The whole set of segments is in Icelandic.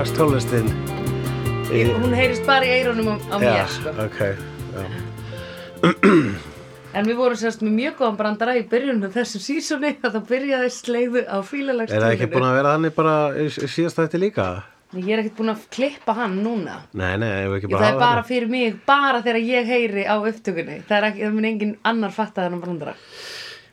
fílalags tónlistin Ég- Hún heyrist bara í eyrunum á, á mér sko. ok já. En við vorum sérst með mjög góðan brandara í byrjunum þessu sísoni að það byrjaði sleiðu á fílalags Er það ekki búin að vera þannig bara í í síðasta þetta líka? Ég er ekkert búin að klippa hann núna Nei, nei, ef við ekki bara það er bara fyrir mig, bara þegar ég heyri á upptökunni Það er ekki, það mun engin annar fatta þennan brandara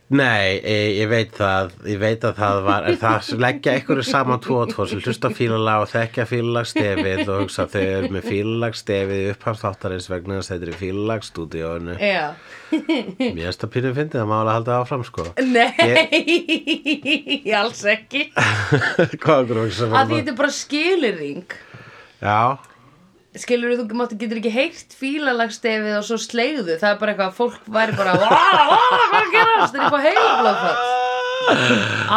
Nei, ég, ég veit það, ég veit að það var, en það leggja einhverju saman tvo og tvo sem hlusta fílalag og þekkja fílalagstefið og hugsa að þau eru með fílalagstefið í upphafstáttarins vegna þess að þetta er fílalagstúdíónu. Já. Mér finnst það pínu fyndið, það má alveg halda áfram sko. Nei, alls ekki. Hvað okkur hugsa Að því þetta er bara skilirring Já, Skilur þú máttu getur ekki heyrt fílalagstefið og svo slegðu Það er bara eitthvað að fólk væri bara hvað er að gerast? Það er eitthvað heilablóðfall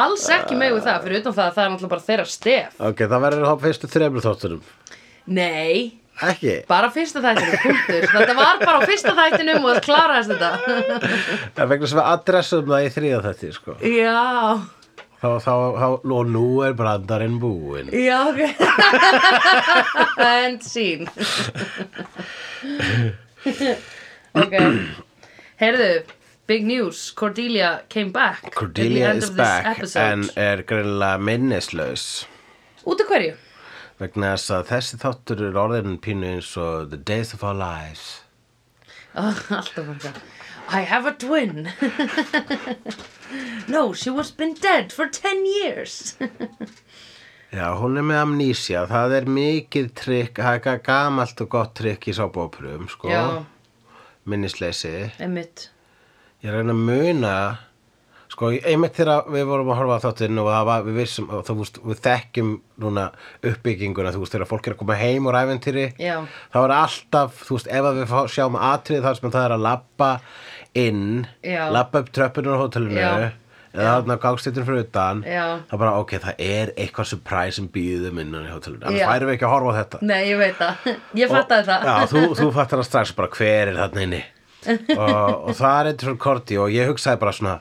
Alls ekki með við það Fyrir utan það að það er náttúrulega bara þeirra stef ok, það verður þá fyrstu þremur þáttunum. Nei, Ekki? bara fyrsta þættinum, punktur Þetta var bara fyrsta þættinum og það klaraðist þetta Það er vegna sem við adressum það í þriða þetta, sko. Já, Þá, þá, þá, og nú er brandarinn búinn. já, ok. End sín Ok. Heyrðu, big news. Cordelia came back Cordelia is back en er greinilega minnislaus. Út af hverju? vegna þess að þessi þáttur er orðin pínu eins og The Days of Our Lives. Oh, alltaf var það I have a twin. No, she was been dead for 10 years. Já, hún er með amnesia. Það er mikið trikk, það er gamalt og gott trikk í sábóprum sko, Já, minnisleysi. Einmitt. Ég reyna að muna sko, einmitt þegar við vorum að horfa á þáttinn og það var, við vissum, og þú veist, við þekkjum núna uppbygginguna, þú veist, þegar fólk er að koma heim úr æventýri Já. þá er alltaf, þú veist, ef að við fá- sjáum atrið þar sem það er að labba inn, labba upp tröppunum á hótelinu Já. eða þarna gangstýttin fyrir utan Já. það er bara, ok, það er eitthvað surprise sem býðum innan í hótelinu, annars Já. værum við ekki að horfa á þetta. Nei, ég veit það. Ég fattaði það. Já, þú, þú fattar það strax bara hver er þarna inni? Og, og það er eitthvað svona Korti og ég hugsaði bara svona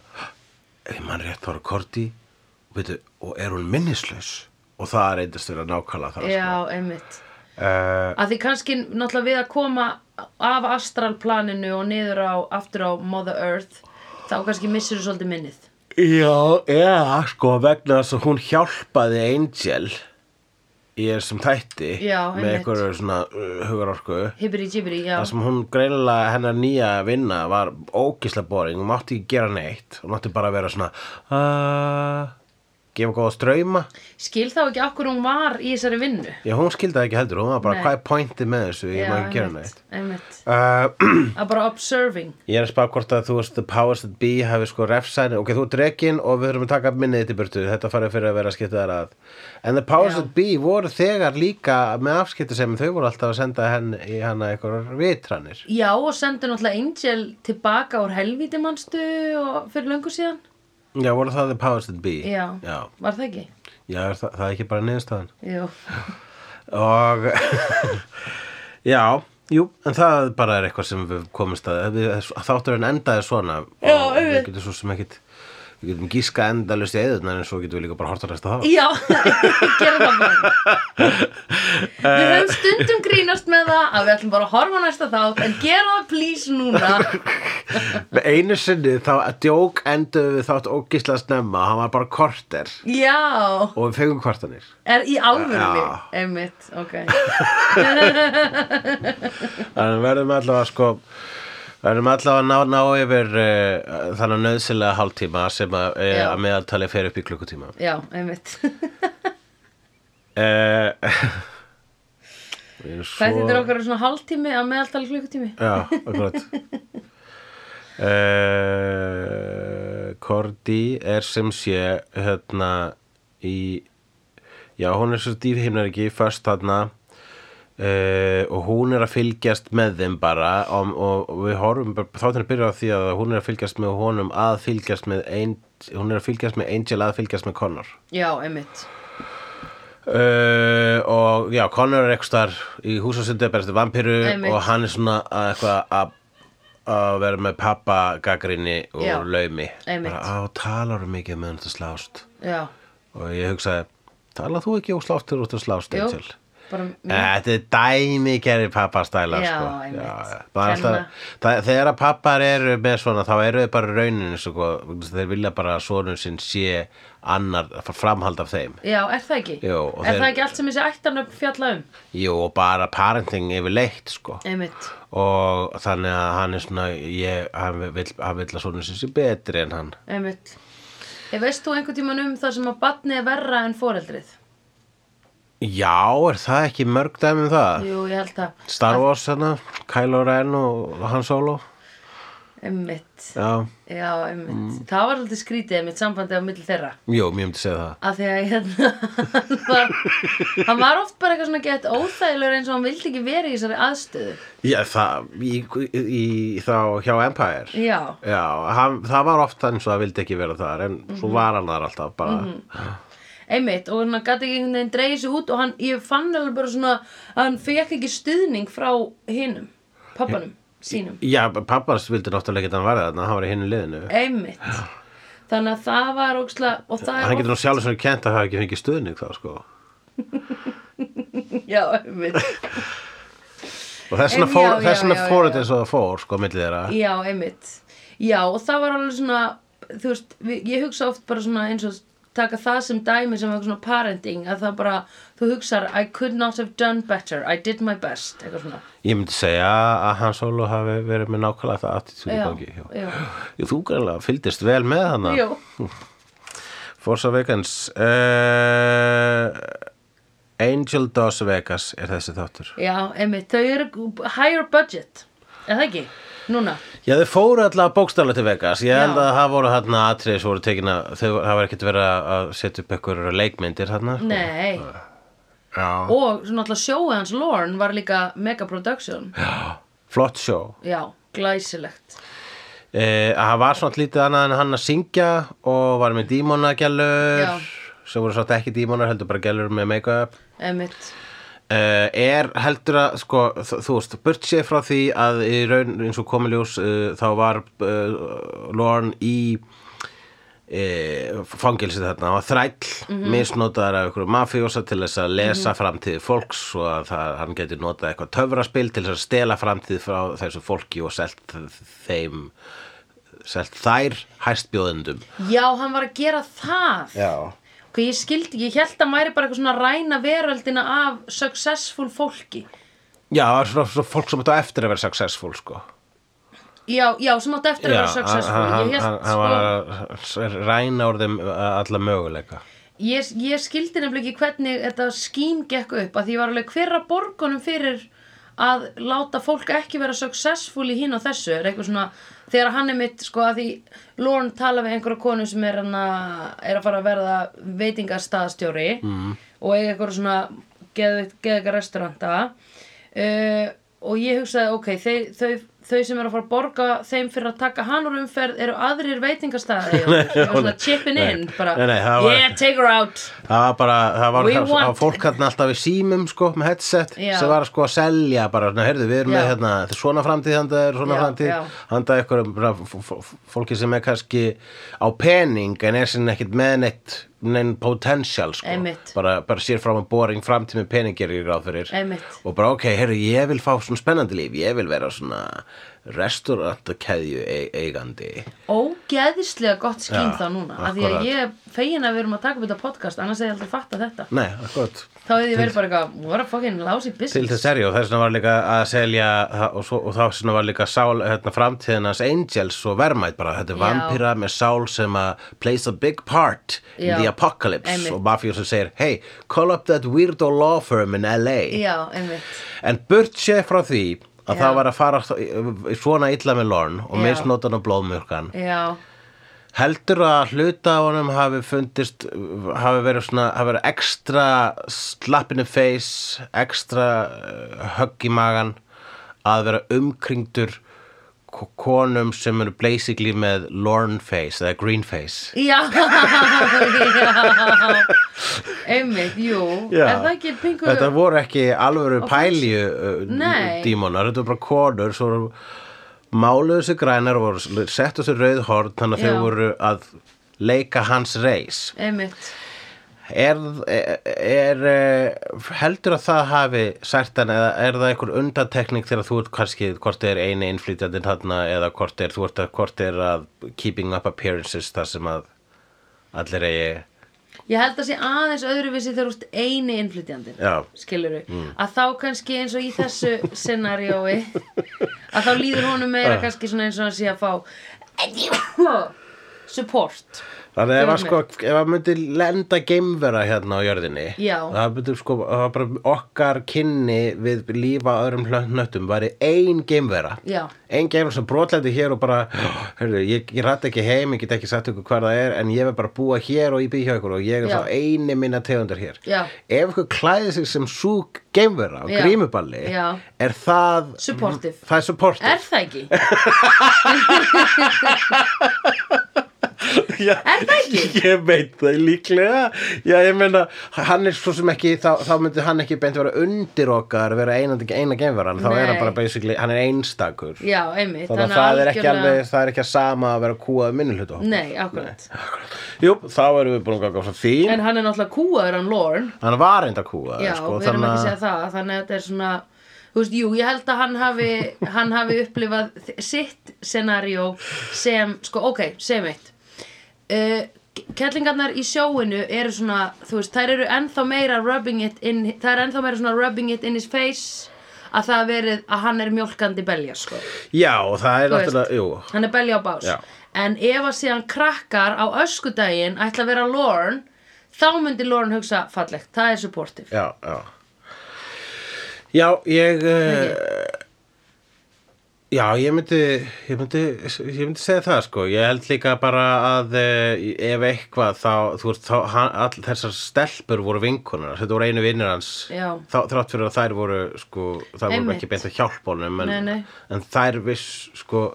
ef mann rétt þá er Korti og, veitu, og er hún minnislaus? Og það er eitthvað nákvæmlega þar Já, einmitt uh, að því kannski náttúrulega við að koma af astralplaninu og niður á aftur á Mother Earth þá kannski missur þú svolítið minnið. Já, eða sko vegna þess að hún hjálpaði Angel í þessum þætti Já, með einhverju svona uh, hugarorku. Hibbiri jibiri, já. Það sem hún greinilega hennar nýja vinna var ógislega boring, hún mátti ekki gera neitt hún mátti bara vera svona uh, gefa góða ströyma skil þá ekki okkur hún var í þessari vinnu. Já, hún skildi það ekki heldur, hún var bara Nei. hvað er pointið með þessu, ég má ekki gera neitt. uh, að bara observing. Ég er að spara hvort að þú veist the powers that be hafi sko refsæni, ok, þú er drekinn og við þurfum að taka minnið þitt í burtu, þetta farið fyrir að vera skiptið þar að. En the powers Já. that be voru þegar líka með afskipti sem þau voru alltaf að senda henn í hana eitthvað vitranir já og sendur náttúrulega Angel tilbaka úr helvíti manstu og fyrir löngu síðan Já, voru það the powers that be? Já, Já, var það ekki? Já það, það er ekki bara niðurstaðan. Jú. og já, jú en það bara er eitthvað sem við komumst að við- þátturinn endaði svona Já, og við getum svo sem ekkit við getum gíska endalust í eðunar en svo getum við líka bara hort að resta það Já, gera það bara. Við höfum stundum grínast með það að við ætlum bara að horfa næsta þátt en gera það please núna. Einu sinni þá að djók enduðu við þátt ógislega snemma hann var bara korter. Já, og við fegum kvartanir er í alvörunni Já. Einmitt, ok. Þannig verðum allavega sko verðum allavega að ná, ná yfir uh, þannig nöðsilega hálftíma sem að, uh, að meðaltali fer upp í klukkutíma. Já, einmitt. Uh, Hvað þetta er okkar svona hálftími að meðaltali klukkutími? Já, akkurat. Uh, Korti er sem sé hérna í já, hún er svo dýfhimnar ekki först þarna uh, og hún er að fylgjast með þeim bara og, og, og við horfum bara, þáttan að byrja á því að hún er að fylgjast með honum að fylgjast með Angel, hún er að fylgjast með Angel að fylgjast með Connor Já, einmitt Uh, og já, Connor er eitthvað þar í húsasundu að berast vampiru Einmitt. og hann er svona að eitthvað að að vera með pappa gaggrinni og Já. laumi bara á talar um mikið með hann þetta slást Já, og ég hugsaði Tala þú ekki ósláttur út að slást, Angel? Bara Þetta er dæmi gerir pappastæla sko. alltaf, það, Þegar að pappar eru með svona þá eru þau bara raunin sko, þeir vilja bara að sonun sinn sé annar framhald af þeim Já, er það ekki? Jú, er þeir- það ekki allt sem þessi ættarnöfn fjalla um? Jú, og bara parenting yfir leitt sko. Og þannig að hann er svona ég, hann vill að sonun sinn sé betri en hann Einmitt Ég veist þú einhvern tímann um það sem að batni er verra en foreldrið? Já, er það ekki mörg dæmi um það? Jú, ég held að Star Wars hana, Kylo Ren og Han Solo. Einmitt. Já, Já, einmitt. Mm. Það var alltaf skrítið einmitt sambandið á milli þeirra. Jú, mér myndi segja það. Að því að hérna hann var, hann var oft bara eitthvað svona gett óþægilegur eins og hann vildi ekki vera í þessari aðstöðu. Já, það, í, í, þá hjá Empire. Já, Já, hann, það var oft eins og það vildi ekki vera þar en Mhm. svo var hann þar alltaf bara einmitt og hann gæti ekki einhvern veginn dreigið sig út og hann, ég fann alveg bara svona að hann fekk ekki stuðning frá hinum, pappanum sínum, Já, pappars vildi náttúrulega ekki að hann var þarna, hann var í hinnu liðinu. Einmitt. Þannig að það var óksla og það Hann er getur nú sjálf sem kent að hafa ekki fengið stuðning þá sko. Já, einmitt. Og þess vegna En fór, já, já, já, já. þetta eins og það fór sko, millið þeirra. Já, einmitt. Já, og það var alveg svona þú veist, ég hugsa oft bara svona eins og taka það sem dæmi sem eitthvað svona parenting, að það bara þú hugsar, I could not have done better I did my best, eitthvað svona Ég myndi segja að hann Solo hafi verið með nákvæmlega það attitúdi Já, gangi já. já. Jú, þú greinlega fylgdist vel með hana Jú, Force Awakens uh, Angel Dos Vegas er þessi þáttur já, einmitt, þau eru higher budget, er það ekki? Núna, Já, þau fóru alltaf bókstaflega til Vegas Ég held Já. að það voru þarna atriði sem voru tekin að þau var ekkert verið að setja upp einhverjur leikmyndir þarna sko. nei Já. og svona alltaf sjóið hans Lorne var líka mega production Flott sjó já, glæsilegt eh, að Það var svona lítið annað en hann að syngja og var með dímonagellur Já. sem voru svona ekki dímonar heldur bara gellur með make-up einmitt, Uh, er heldur að sko, þú veist, burt sér frá því að í raun eins og komiljós uh, þá var uh, Lorne í uh, fangilsi þarna, var þræll Mhm. misnotaðar af einhverju mafíósa til þess að lesa framtíð fólks og að það, hann geti notað eitthvað töfraspil til þess að stela framtíð frá þessu fólki og selt þeim selt þær hæstbjóðendum. Já, hann var að gera það. Já ok, ég skildi, ég held að mæri bara eitthvað svona ræna veröldina af successful fólki. Já, það var svona, fólk sem þetta eftir að vera successful sko. Já, já, sem átti eftir að vera successful ég held, sko, var að ræna úr þeim alla möguleika. Ég, ég skildi nefnilega ekki hvernig þetta skím gekk upp að því var alveg hverra borgunum fyrir að láta fólk ekki vera successful í hinn og þessu er eitthvað svona, þegar hann er mitt sko að því Lorne tala við einhverja konu sem er, hana, er að fara að verða veitingastaðstjóri mm. og eiga eitthvað svona geðveika restauranta uh, og ég hugsaði ok, þau, þau, þau sem eru að fara að borga þeim fyrir að taka hann úr umferð eru aðrir veitingastæði og svona chipping in bara, Nei, nei, var- yeah, take her out það var bara, það var, það, það var fólk hérna alltaf við símum sko með headset Já. sem var sko að selja bara, heyrðu, við erum Já. með hérna, svona framtíð handa er svona Já, framtíð, já. handa ykkur fólki sem er kannski á pening en er sinni ekkit með neitt neinn potential sko. Bara, bara sér frá með boring framtíð með pening gerir ég ráð fyrir. Einmitt. og bara ok, heyrðu, ég vil fá svona spennandi líf ég vil vera svona restaurantakeðju eigandi ógeðislega gott skín Já, þá núna af því að ég er fegin að við erum að taka upp þetta podcast annars hefði ég aldrei fatta þetta. Nei, akkurat. Þá hefði ég verið bara eitthvað, what a fucking lousy til business þess er ég og þess vegna var líka að selja og, svo, og þá svona var líka sál hérna, framtíðinans angels og vermætt bara. Þetta er Já. vampíra með sál sem að plays a big part in Já. the apocalypse. Einmitt. og mafíu sem segir hey, call up that weirdo law firm in LA já, einmitt. En burt sé frá því að Já. það var að fara svona illa með Lorne og Já. misnotan og blóðmjörkan já, heldur að hluta á honum hafi fundist hafi verið svona hafi verið ekstra slap in the face ekstra uh, högg í magan að vera umkringdur ko- konum sem eru basically með Lorne face eða green face. Já, já einmitt, jú. Er það ekki pingu þetta voru ekki alvöru pælju uh, dímonar, þetta voru bara konur svo máluðu sig grænar og settu sig rauð horn þannig að þau voru að leika hans reis. Einmitt, er, er, er eh, heldur að það hafi særtan eða er það einhver undantekning þegar þú ert kannski hvort er eini innflytjandinn þarna eða hvort er, þú ert að, hvort er að keeping up appearances þar sem að allir eigi Ég held að sé aðeins öðruvísi þegar ert eini innflytjandinn Já. skiluru, að þá kannski eins og í þessu scenariói að þá líður honum meira kannski svona eins og hann sé að fá support Þannig ef að sko, ef að myndi lenda geimvera hérna á jörðinni Já. það myndi sko, það var bara okkar kynni við lífa öðrum hlönnöttum væri ein geimvera Já. ein geimvera sem brotlendi hér og bara hörru, ég, ég rætt ekki heim, ég get ekki sagt ykkur hver það er en ég vil bara búa hér og ég býð hjá ykkur og ég er Já. þá eini minna tegundar hér Já. ef ykkur klæði sig sem súk geimvera Já. grímuballi er það Supportive. það er supportive Er það ekki? Já, Er það ekki? Ég veit það líklega. Já, ég meina, hann er svo sem ekki þá, þá myndi hann ekki beint vera undir okkar vera eina, eina gemveran þá er hann Nei. bara basically, hann er einstakur. Já, einmitt. Þannig að það er ekki alveg það er ekki að sama að vera kúað minnulhutu Nei, akkurat. Jú, þá erum við búin að ganga frá því. En hann er náttúrulega kúaður hann Lorne. Hann var enda kúað Já, sko, við erum ekki að segja það. Þannig að þetta er svona Þú veist, jú, ég held að hann hafi hann hafi upplifað sitt scenario sem, sko, ok, sem eitt uh, Kettlingarnar í sjóinu eru svona, þú veist, þær eru ennþá meira rubbing it in, það er ennþá meira svona rubbing it in his face að það verið að hann er mjólkandi belja, sko. Já, það er náttúrulega, jú. hann er belja á bás. Já. en ef að síðan krakkar á öskudaginn ætla að vera Lorne þá myndi Lorne hugsa fallegt, það er supportive. Já, já. Já, ég uh, Já, ég myndi ég myndi, ég myndi segja það sko. Ég held líka bara að uh, ef eitthvað þá, þú veist, all þessar stelpur voru vinkunar þetta voru einu vinnir hans. Þá, þrátt fyrir að þær voru sko, þær voru ekki beint að hjálpa honum en, en þær viss sko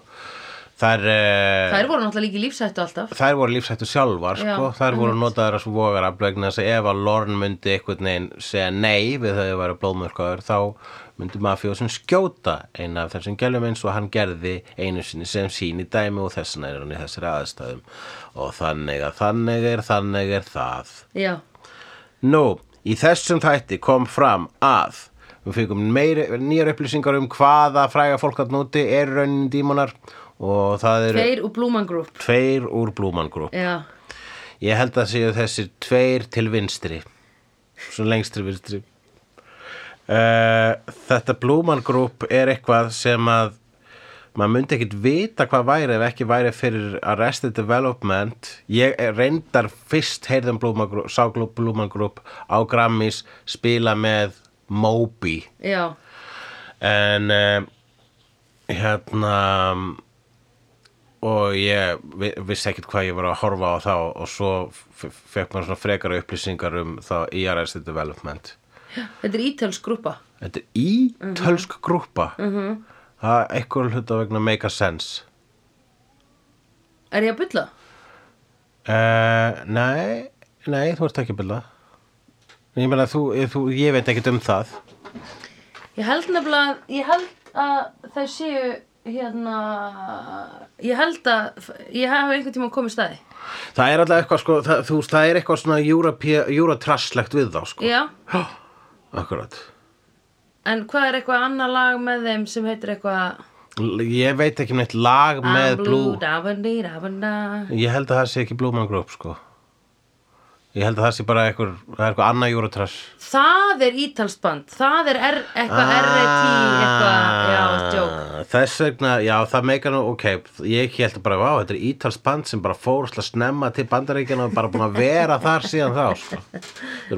þær uh, þær voru náttúrulega líka í lífsættu alltaf. þær voru lífsættu sjálfar Já, sko. þær voru notaðar að vogara vegna þess að ef að Lorne myndi einhvern veginn segja nei við þau að vera blóðmörkaður þá myndi mafjóðsum skjóta eina af þessum gælum eins og hann gerði einu sinni sem síni dæmi og þessna er hann í þessari aðstæðum. Og þannig að þannig er þannig er það. Já, Nú, í þessum þætti kom fram að við fengum meiri, nýjar upplýsingar um hvaða fræga fólk að núti er raunin dímonar og það eru þeir og Blúman Group. Tveir úr Blúman Group. Já, Ég held að séu þessir tveir til vinstri. Svo lengstri vinstri. Uh, Þetta Blúman Group er eitthvað sem að maður myndi ekkit vita hvað væri ef ekki væri fyrir Arrested Development. Ég reyndar fyrst heyrðum Blúman Group, sá Blúman Group á Grammys spila með Moby. Já, en uh, hérna og ég vi- vissi ekkert hvað ég var að horfa á þá og svo fekk maður svona frekara upplýsingar um þá í Arrested Development. Þetta er ítölsk grúpa Þetta er ítölsk grúpa -hmm. það er eitthvað hluta vegna make a sense. Er ég að bylla? uh, Nei, nei, þú ert ekki að byrja Ég meina, þú, þú, ég veit ekkert um það. Ég held nefnilega, ég held að þau séu hérna ég held að ég hef einhvern tíma komið staði. Það er alltaf eitthvað, sko, það, þú það er eitthvað svona Eurotrasslegt við þá, sko. Já, Akkurat. En hvað er eitthvað annað lag með þeim sem heitir eitthvað? Ég veit ekki um neitt lag með da-ba-da. Ég held að það sé ekki Blue Man Group sko Ég held að það sé bara eitthvað Það er eitthvað annað Eurotrash Það er ítalst band Það er R, eitthvað R.E.T. eitthvað, já, joke Ah, Þess vegna, já það meika nú Ok, ég held bara, vá, þetta er ítalst band sem bara fór slá snemma til bandaríkjana og bara búin að vera þar síðan þá sko.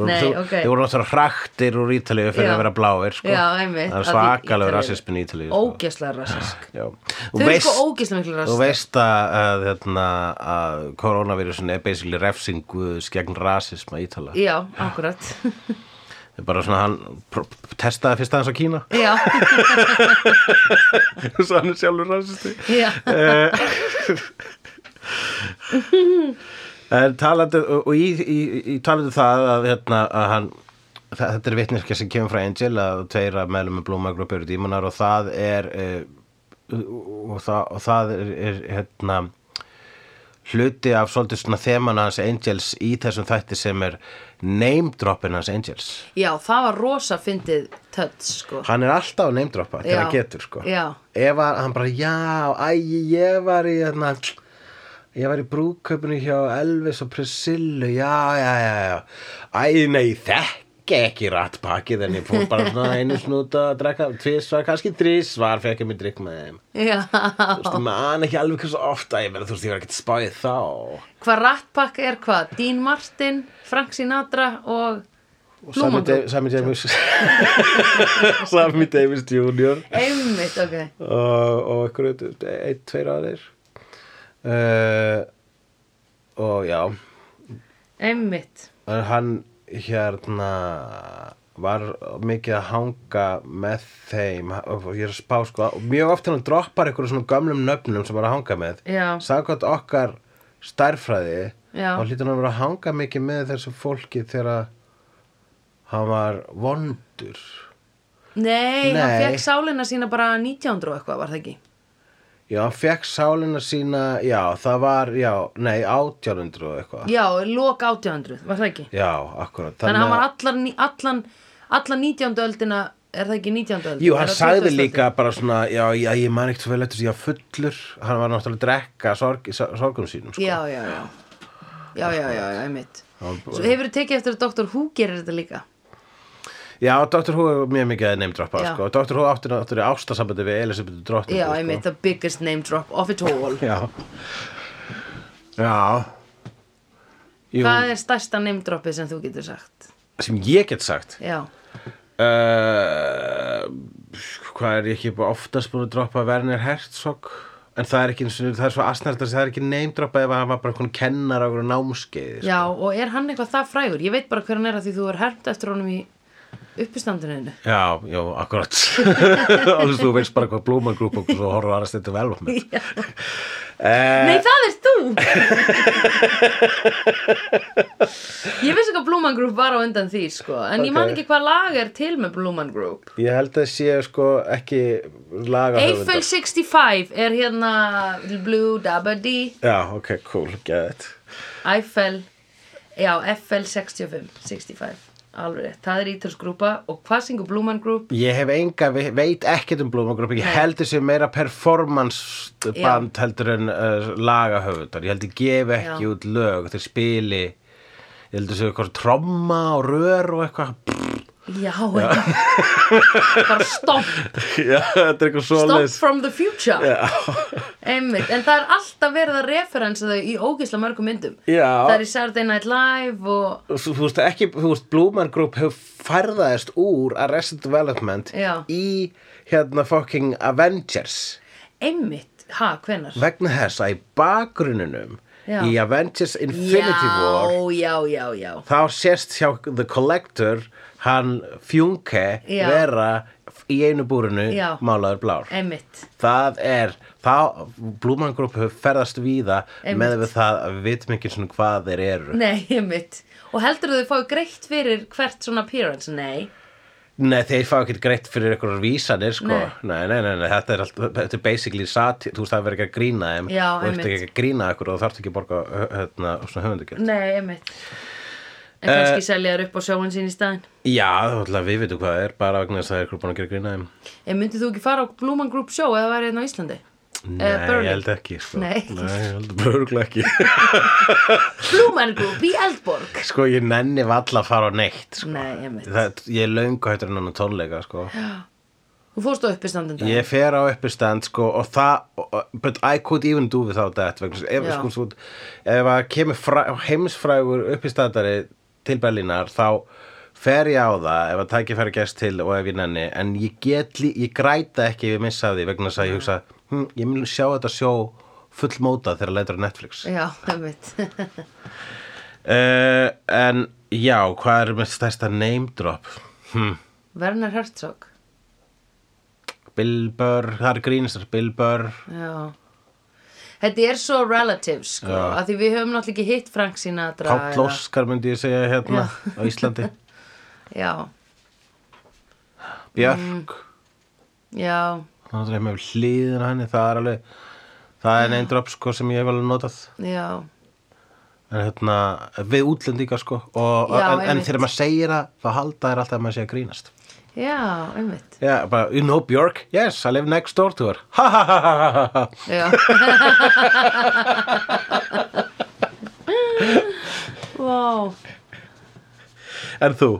Nei, þú- ok. Þeir voru náttúrulega hraktir úr Ítalíu fyrir Já. að vera bláir sko. Já, einmitt, Það er að svakalega rasismin í Ítalíu sko. Ógeslega rassisk Já. Þau Þú eru sko ógeslega miklu þú rassisk veist að, að, hérna, að rasisma Ítala Já, akkurat. Bara svona hann testaði fyrst aðeins á Kína. Já, Svo hann er sjálfur rasisti. Já. En talandi og í, í, í talandi um það að, hérna, að hann það, þetta er vitneskja sem kemur frá Angel að tveir að meðlum með blómagruppi eru dímonar og það er uh, og, það, og það er, er hérna hluti af svolítið svona þeman hans Angels í þessum þætti sem er name droppin hans Angels. Já, það var rosa fyndið töts sko. Hann er alltaf að name droppa þegar hann getur sko. Ef hann bara já, æ, ég var í hérna, ég var í brúköpunni hjá Elvis og Priscillu já, já, já, já. Æ, nei, þekki ekki rattpakkið en ég fór bara svona einu snúta að drekka, tvisvar, kannski þrísvar fekk ég mig drikk með þeim. Já, þú veist, man ekki alveg hversu ofta ég verið, þú veist, ég var ekkert spáið þá. Hvað rattpakk er hvað? Dean Martin, Frank Sinatra og Sammy, Davis. Sammy Davis Jr. Einmitt, ok. Og, og einhverju, einn, tveir aðeir uh, og já. Einmitt. En hann hérna var mikið að hanga með þeim og ég er að spá sko og mjög oft hann droppar einhverju svona gömlum nöfnum sem hann er að hanga með samkvæmt okkar stærfræði Já. og hlýtur hann að vera að hanga mikið með þessu fólki þegar hann var vondur Nei, hann Nei. fekk sálina sína bara 1900 og eitthvað, var það ekki? Já, hann fekk sálina sína, já, það var, já, nei, 1800 og eitthvað. Já, lok 1800, var það ekki? Já, akkurat. Þannig að hann var allan, allan, allan 19. öldina, er það ekki 19. öldina? Jú, hann sagði líka bara svona, já, já, ég man ekkert svo vel eftir því að fullur, hann var náttúrulega að drekka sorg, sorgum sínum, sko. Já, já, já Já, já, já, já, einmitt Hann- Svo hefur tekið eftir að Dr. Who gerir þetta líka Já, Dr. Who er mjög mikið að neymdroppa, Já. sko. Dr. Who átti náttúrulega ástasambandi við Elisabeth Drottningu, Já, sko. einmitt, the biggest name drop of it all Já. Já. Hvað er stærsta name dropið sem þú getur sagt? sem ég get sagt. Já, Uh, hvað er ég ekki oftast búin að droppa Werner Herzog en það er ekki eins og það er svo asnært að það er ekki neymdroppa ef hann var bara hún kennar á einhverju námskeið já, og er hann eitthvað það frægur? Ég veit bara hver hann er að því þú er hermt eftir honum í uppistandinu Já, já, akkurat. Alveg þú veist bara hvað Blúman Group og svo horfum aðrast þetta vel um mig Nei, það er þú! ég vissi hvað Blue Man Group var á undan því, sko En ég man ekki hvað lag er til með Blue Man Group Ég held að sé sko ekki laga Eiffel 65 er hérna Blue Dabba Dee Já, ok, cool, get it. Eiffel Já, FL 65 65 Alveg það er ítalsgrúpa Og hvað syngur Blue Man Group? Ég hef enga, ve- veit ekkert um Blúman Group. Ég held þessi meira performance band heldur en uh, lagahöfundar. Ég held ég gef ekki Já. út lög. Þeir spili Ég held þessi eitthvað tromma og rör og eitthvað Já, já. bara stop Já, þetta er eitthvað Stop svoleiðis from the future. Einmitt, en það er alltaf verið að referensa þau í ógeðslega mörgum myndum. Já. Það er í Saturday Night Live og þú veist ekki, þú veist, Blúman Group hefur færðaðist úr Arrested Development í hérna fucking Avengers. Einmitt, ha, hvenar? vegna þess að í bakgrunninum Já. í Avengers Infinity War Já, já, já. þá sést hjá The Collector hann Fjunke Já. vera í einu búrinu Já. málaður blár Einmitt, það er, þá Blúman Group hefur ferðast víða Einmitt. með við það að við vitum ekki svona hvað þeir eru nei, einmitt Og heldur þau fáið greitt fyrir hvert svona appearance? Nei Nei, þeir fá ekki greitt fyrir einhverjar vísanir, sko. Nei. Nei, nei, nei, nei, þetta er, allt, þetta er basically satir, þú veist, það verður ekki að grína þeim. Já, Þú ert einmitt. ekki að grína ykkur og þú þarft ekki að borga, ö, hérna, svona höfundugjöld. Nei, einmitt En kannski selja þær upp á sjóin sín í staðinn Já, ætla við veitum hvað það er, bara vegna þess að það er búin að gera grína. En myndið þú ekki fara á Blue Man Group show eða væri hérna á Íslandi? Nei, Burning. ég held ekki, sko. Nei. Nei, ég held bara ekki. Blue Man Group í Eldborg sko, ég nenni valla að fara á neitt, sko. Nei, einmitt Það, ég löngu hættur en annan tónleika, sko. Þú fórst á uppistandin dag Ég fer á uppistand sko og það, but I could even do without that ef, sko, ef að kemur fræ, heimsfrægur uppistandari til Berlínar þá fer ég á það ef að tækifæri gerst til og ef ég nenni. En ég get, ég græta ekki ef ég missa því vegna þess að ég hugsa hm, ég mun sjá þetta sjó fullmótað þegar leitur á Netflix. Já, einmitt. Uh, en já, hvað er með stærsta name drop? Hm, Werner Herzog. Bill Burr, það er grínistar Bill Burr. Já Þetta er svo relative sko Já. að því við höfum náttúrulega ekki hitt Frank Sinatra Páll Óskar myndi ég segja hérna á Íslandi. Já, Björk já, þannig að með hliðina henni það er alveg það er name drop sko sem ég hef alveg notað. Já, en hérna, við útlendinga sko og, Já, en, en þegar maður segir það þá halda þær alltaf að maður að grínast já, einmitt. Já, bara, you know Björk? Yes, I live next door to her. Ha ha ha ha ha ha Já. Vá. En þú?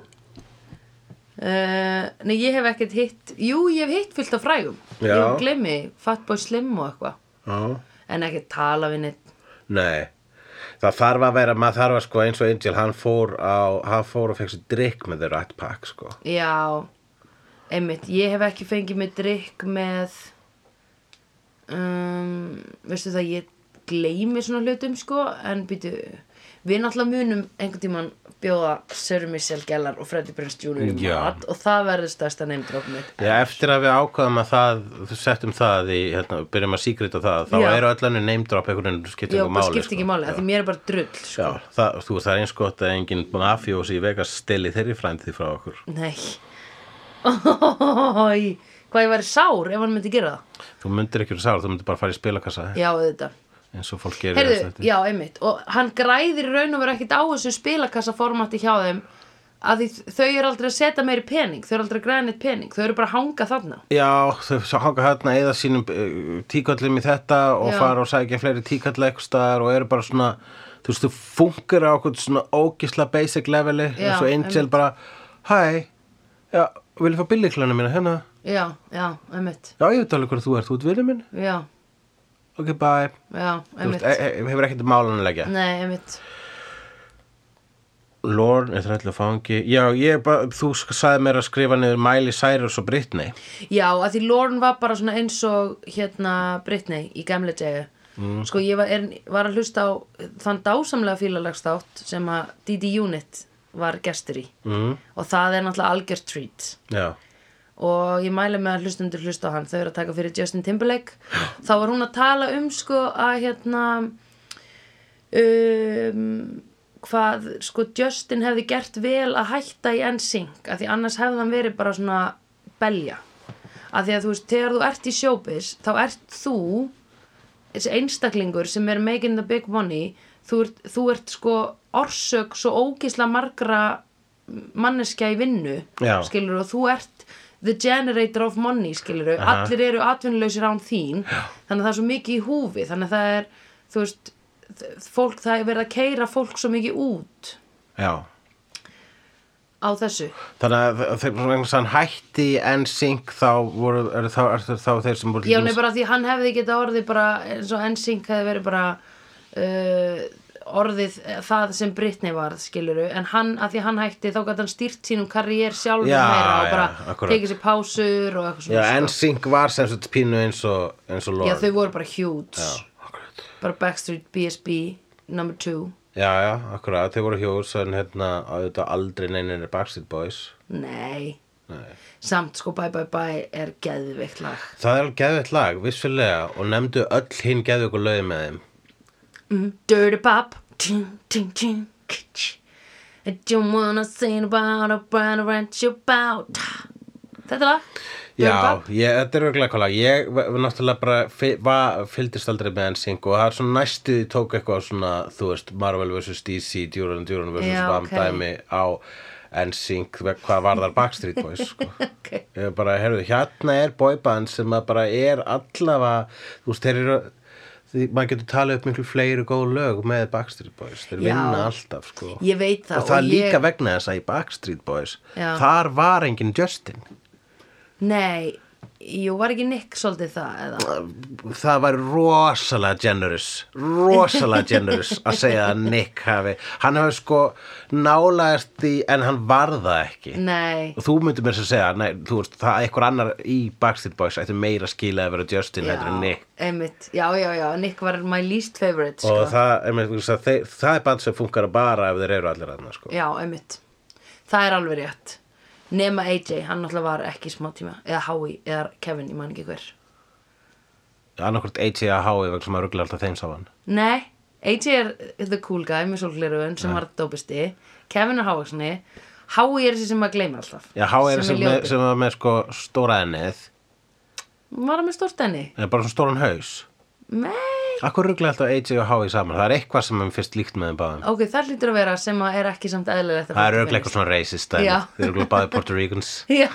Uh, nei, ég hef ekkert hitt Jú, ég hef hitt fullt af frægum. Já. Ég hef glemmi, Fatboy Slim og eitthvað. Já. En ekki tala við neitt Nei. Það þarf að vera, maður þarf að sko eins og Angel hann fór á, hann fór og fekk sér drikk með Rat Pack sko. Já, einmitt Ég hef ekki fengið mig drikk með um, Veistu það, ég gleymi svona hlutum sko En býtu Við náttúrulega munum einhvern tímann bjóða Sir Michelle Gellar og Freddie Prinze Jr. í Já. mat og það verður stærsta neymdróp mitt Já, eftir að við ákvaðum að það, settum það í, hérna, byrjum að síkrita það, þá Já. eru önnu name drop einhvern veginn Já, ykkur bara máli. skipti ekki máli, af því mér er bara drull sko. Já, það, þú, það er eins gott að engin mafjósi í Vegas steli þeirri frændi frá okkur. Nei Ói, Hvað ég væri sár ef hann myndi gera það Þú myndir ekki verið sár, þú myndir bara fara í spilakassa Já, þetta eins og fólk gerir Heyrðu, þetta. já, einmitt Og hann græðir raun og vera ekkit á þessu spilakassaformati hjá þeim að því þau eru aldrei að setja meiri pening þau eru aldrei að græða neitt pening, þau eru bara að hanga þarna Já, þau hanga hérna eða sínum uh, tíkallum í þetta og Já. fara og sækja fleiri tíkall staðar og eru bara svona þú veist, þú funkar á okkur svona ógisla basic leveli Já, eins og Angel einmitt. bara Hæ, já, vil ég fá billiklana mína hérna? Já, já, einmitt. Já, ég veit alveg hvað þú ert, þú ert vinur minn? Já, Ok, bye. Já, einmitt. veist, e e hefur ekkert málan að leggja? Nei, einmitt. Lorne er þrættilega fangi. Já, ég þú sagði mér að skrifa niður Miley Cyrus og Britney. Já, að því Lorne var bara svona eins og hérna Britney í gamle degi Mm. Sko, ég var, er, var að hlusta á þann dásamlega fílalagstátt sem að Didi Unit var gestur í. Mm. og það er náttúrulega algjör treat. Já, og ég mæli með að hlustundur hlusta á hann. Þau eru að taka fyrir Justin Timberlake. Þá var hún að tala um sko að hérna um, hvað sko Justin hefði gert vel að hætta í NSYNC. Að því annars hefði hann verið bara svona belja. Að því að þú veist, þegar þú ert í showbiz þá ert þú einstaklingur sem er making the big money. Þú ert, þú ert sko orsök svo ógisla margra manneskja í vinnu Já. skilur og þú ert the generator of money skilur Aha. allir eru atvinnulausir án þín Já. þannig að það er svo mikið í húfi þannig að það er þú veist fólk, það er verið að keira fólk svo mikið út já á þessu Þannig að þegar hann hætti NSYNC þá voru, er, þá, er, þá þeir sem voru Já, nei, bara því hann hefði geta orðið bara eins og NSYNC hefði verið bara uh, orðið það sem Britney varð, skiluru en hann, að því hann hætti, þá gæti hann stýrt sínum karriér sjálfur Já, meira og já, bara akkúrat. tekið sér pásur og eitthvað Já, svona sko. NSYNC var sem sagt pínu eins og, eins og Lorne Já, þau voru bara huge. Já, akkurat. bara Backstreet, BSB, number two. Já, já, akkurat, þau voru hjós en hérna auðvitað aldrei neinir Backstreet Boys. Nei, Nei. samt sko Bye Bye Bye er geðveikt lag. Það er geðveitt lag, vissulega og nefndu öll hinn geðveitt og lögin með þeim Dirty Pop. I don't wanna sing about a brand around you about Þetta lag Já, ég, þetta er örgulega hvað lag Ég náttúrulega bara fylgdist aldrei með NSYNC og það er svona næstu tók eitthvað svona, þú veist, Marvel vs. DC, Duran Duran vs. Bam ok. dæmi á NSYNC ve- hvað var þar Backstreet Boys sko. Ok. Ég bara, heyrðu, hérna er boyband sem að bara er allavega þú veist, þeir eru því maður getur talið upp miklu fleiri góð lög með Backstreet Boys, þeir Já. vinna alltaf sko. Ég veit það og það er líka ég, vegna þess að í Backstreet Boys Já. þar var engin Justin Nei, jú, var ekki Nick svolítið það eða? það var rosalega generous rosalega generous að segja að Nick hafi hann hafi sko nálaðast í en hann var það ekki Nei, og þú myndir mér sem segja nei, þú veist, það eitthvað annar í Backstreet Boys ætti meira skila að vera Justin heldur en Nick einmitt Já, já, já, Nick var my least favorite sko. og það, einmitt, að þeir, það er band sem funkar bara ef þeir eru allir aðna sko. Já, einmitt Það er alveg rétt Nema AJ, hann náttúrulega var ekki smá tíma. Eða Howie, eða Kevin, ég man ekki hver. Annarkvort AJ að hái vegna sem að ruggla alltaf þeim sávan Nei, AJ er the cool guy með sólglerugun sem var dópisti. Kevin er Hávaksni Howie er þessi sem maður gleyma alltaf. Já, hái er sem, með, ljótur. sem var með sko stóra ennið. Var hann með stórt enni? eða bara svona stóran haus. Nei, Akkur ruggla alltaf AJ og Howie saman? Það er eitthvað sem er fyrst líkt með þeim báðum. Ok, það lítur að vera sem að er ekki samt eðlilegt að Það er ruggla eitthvað svona racist dæmi. Þeir eru ruggla báði Puerto Ricans. Já.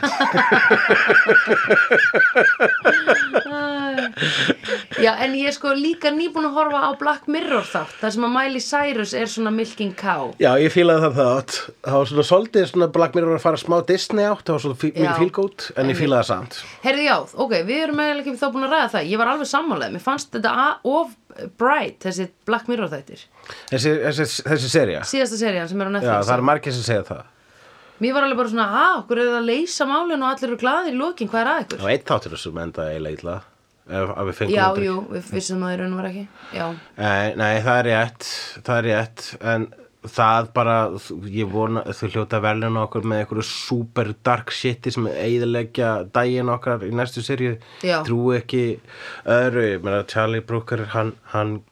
Já, en ég er sko líka nýbúin að horfa á Black Mirror þátt þar sem að Miley Cyrus er svona milking cow. Já, ég fílaði það þátt. Það var svona svolítið svona Black Mirror að fara smá Disney átt Það var svona fí- Já. mikið fílgót En ég fílaði það samt. Herði já, ok, við erum eiginlega ekki þá búin að ræða það. Ég var alveg sammálaðið, mér fannst þetta a- of bright, þessi Black Mirror þættir. Þessi, þessi, þessi serja Síðasta serían sem er á Já, Netflix. það er margir sem segja það. Mér var alveg bara svona, að, okkur er það að leysa málinu og allir eru glaðir í lokin, hvað er að ykkur? Og eitt þáttur sem enda eiginlega illa ef við fengum Já, jú, við vissum það í raun og var ekki. Já, Nei, nei, það er rétt Það er rétt En það bara, ég vona þau hljóta verðlun okkur með einhverju super dark shiti sem eiðilegja daginn okkar í næstu Já. trú ekki öðru. Ég meina Charlie Brooker hann, hann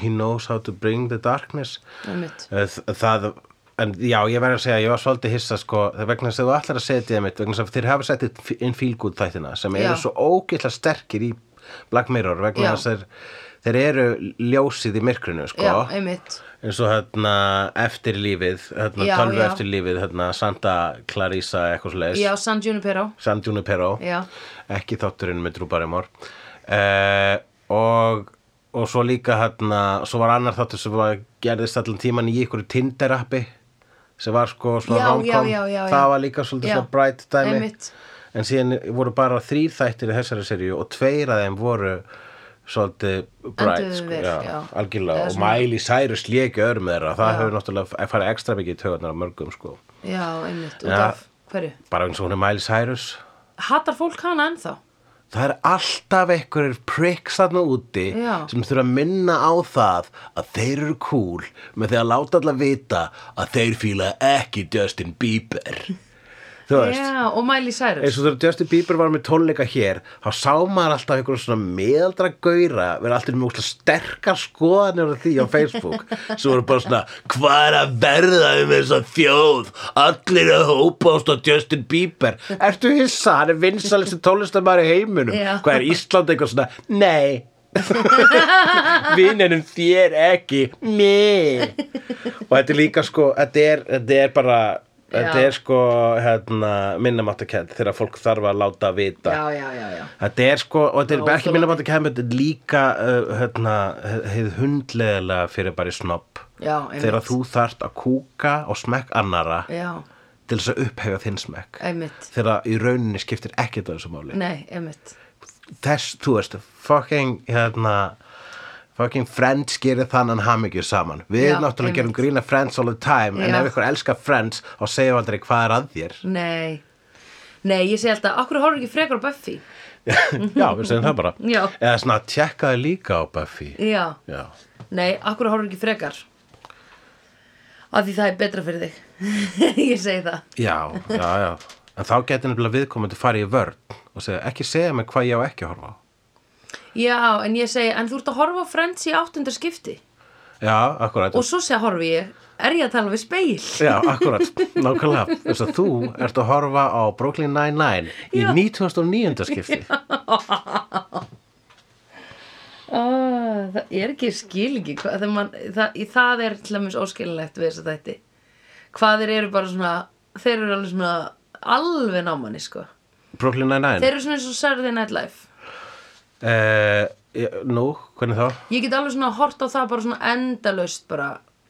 he knows how to bring the darkness. Eh, það en já, ég verður að segja, ég var svolítið hissa sko, það vegna þess að þú ætlar að setja mitt vegna þess að þeir hafa settið inn fílgút þættina sem eru svo ógeðla sterkir í Black Mirror vegna þess að þeir, þeir eru ljósið í myrkrinu sko Já, einmitt eins og hérna eftir lífið hérna, Já, tölvu já. eftir lífið hérna, Santa Clarissa eitthvað svo Já, San Junipero San Junipero Já. ekki þátturinn með Drew Barrymore uh, og og svo líka hérna svo var annar þáttur sem var, gerðist allan tíman í ykkur Tinder-appi sem var sko svona já. það var líka svolítið Já, svona bright dæmi einmitt. en síðan voru bara þrýr þættir í þessari seríu og tveir af þeim voru svolítið bright sko, vel, já, já. algjörlega og Miley Cyrus léki öðrum þeirra það Já. hefur náttúrulega farið ekstra mikið í tögarnar af mörgum sko Já, einmitt, út af hverju? bara eins og hún er Miley Cyrus Hattar fólk hana ennþá? það er alltaf einhverjir pricks þarna úti sem þurfa að minna á það að þeir eru cool með því að láta alla vita að þeir fíla ekki Justin Bieber þú veist Já, og Miley Cyrus. eins og þegar Justin Bieber var með tónleika hér þá sá maður alltaf einhverjum svona meðaldra gaura vera alltaf með úslega sterkar skoðanir á því á Facebook. Sem voru bara svona hvað er að verða um þessa þjóð? Allir að hópast á Justin Bieber. Ertu hissa, hann er vinsalisti tónlistamæri heiminum. Já. hvað er Ísland eitthvað svona, nei. Vinnunum þér ekki nei. Og þetta er líka sko þetta er, þetta er bara þetta er sko hérna, minnamáttakend þegar fólk þarf að láta vita. Já, já, já, já. Þetta er sko, og þetta er ekki minnamáttakend þetta er líka uh, hérna, hundleðilega fyrir bara í snopp þegar þú þarft að kúka og smekk annara Já, til þess að upphefa þinn smekk. Þegar í rauninni skiptir ekkert af þessu máli. Nei, þess, þú veist, fucking hérna fucking Friends gerir þannan hamingju saman. Við Já, náttúrulega einmitt. gerum grína Friends all the time en Já. ef ykkur elskar Friends þá segjum aldrei hvað er að þér. Nei. Nei, ég segi alltaf, okkur horfður ekki frekar á Buffy? Já, við segjum það bara. Já. eða svona, tjekkaði líka á Buffy. Já, já, nei, okkur horfður ekki frekar? Af því það er betra fyrir þig. Ég segi það. Já, já, já. En þá getur nefnilega viðkomandi farið í vörn og segja, ekki segja mig hvað ég á ekki að horfa á Já, en ég segi, en þú ert að horfa á Friends í áttunda skipti. Já, akkurat. Og svo segja horfi ég, er ég að tala við speil Já, akkurat, nákvæmlega. Þess að þú ert að horfa á Brooklyn Nine-Nine í Já. 1909. skipti. Oh, Það er ekki skil ekki hvað, það, man, það, í- það er til dæmis óskilinlegt við þess að þætti. Hvað þeir eru bara svona Þeir eru alveg svona alveg námanni sko. Brooklyn Nine-Nine? Þeir eru svona eins og Saturday Night Live uh, Nú, hvernig þá? Ég get alveg svona hort á það bara svona endalaust bara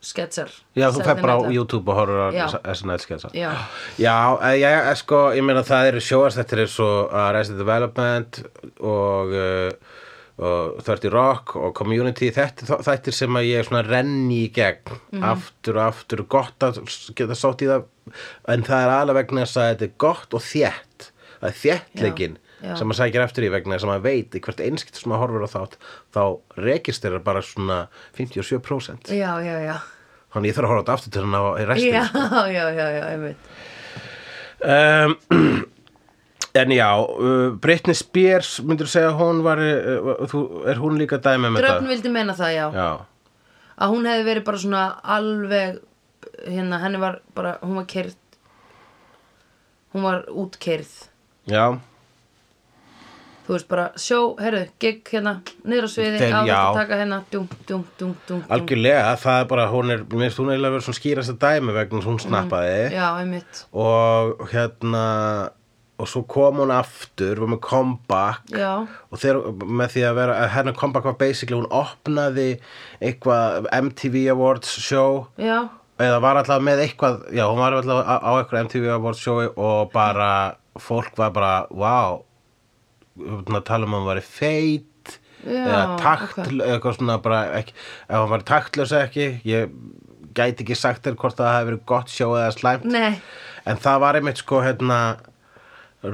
sketsar Já, þú Saturday bara á. YouTube og horfur á. SNL sketsa Já. Já, eh, já, eh, sko, ég meina það eru sjóast þetta er svo Arrested Development og, uh, og 30 Rock og Community þetta er þættir sem að ég svona renni í gegn Mhm. aftur og aftur gott að geta sótt í það en það er alveg vegna þess að þetta er gott og þétt það er þéttleikinn Já, sem maður sækir eftir í vegna að maður veit í hvert einskipt sem maður horfur á þátt þá registerar bara svona 57% Já, já, já. Þannig ég þarf að horfa á þetta aftur til að ná í restina Já, já, já, já, einmitt. Um, En já, uh, Britney Spears myndur segja að hún var uh, þú, er hún líka dæmi með Dröfn vildi meina það, já. Já, Að hún hefði verið bara svona alveg hérna, henni var bara, hún var kerð hún var útkerð já þú veist bara sjó, herru, gig hérna niður á sviði, Þeir- á já. þetta taka hérna dum, dum, dum, dum. algjörlega, það er bara, hún er mér finnst hún eiginlega verið svona skýrasta dæmi vegna að hún snappaði. Já, einmitt, og hérna og svo kom hún aftur var með comeback. Já, og þegar með því að vera að hennar comeback var basically hún opnaði eitthvað MTV Awards show. Já. Eða var alltaf með eitthvað já, hún var alltaf á, á eitthvað MTV Awards show og bara, fólk var bara wow að tala um að hún var feit Já, eða takt, ok. eitthvað svona bara ekki, ef hún var taktlaus ekki ég gæti ekki sagt þér hvort það hefði verið gott sjó eða slæmt nei, en það var einmitt sko hérna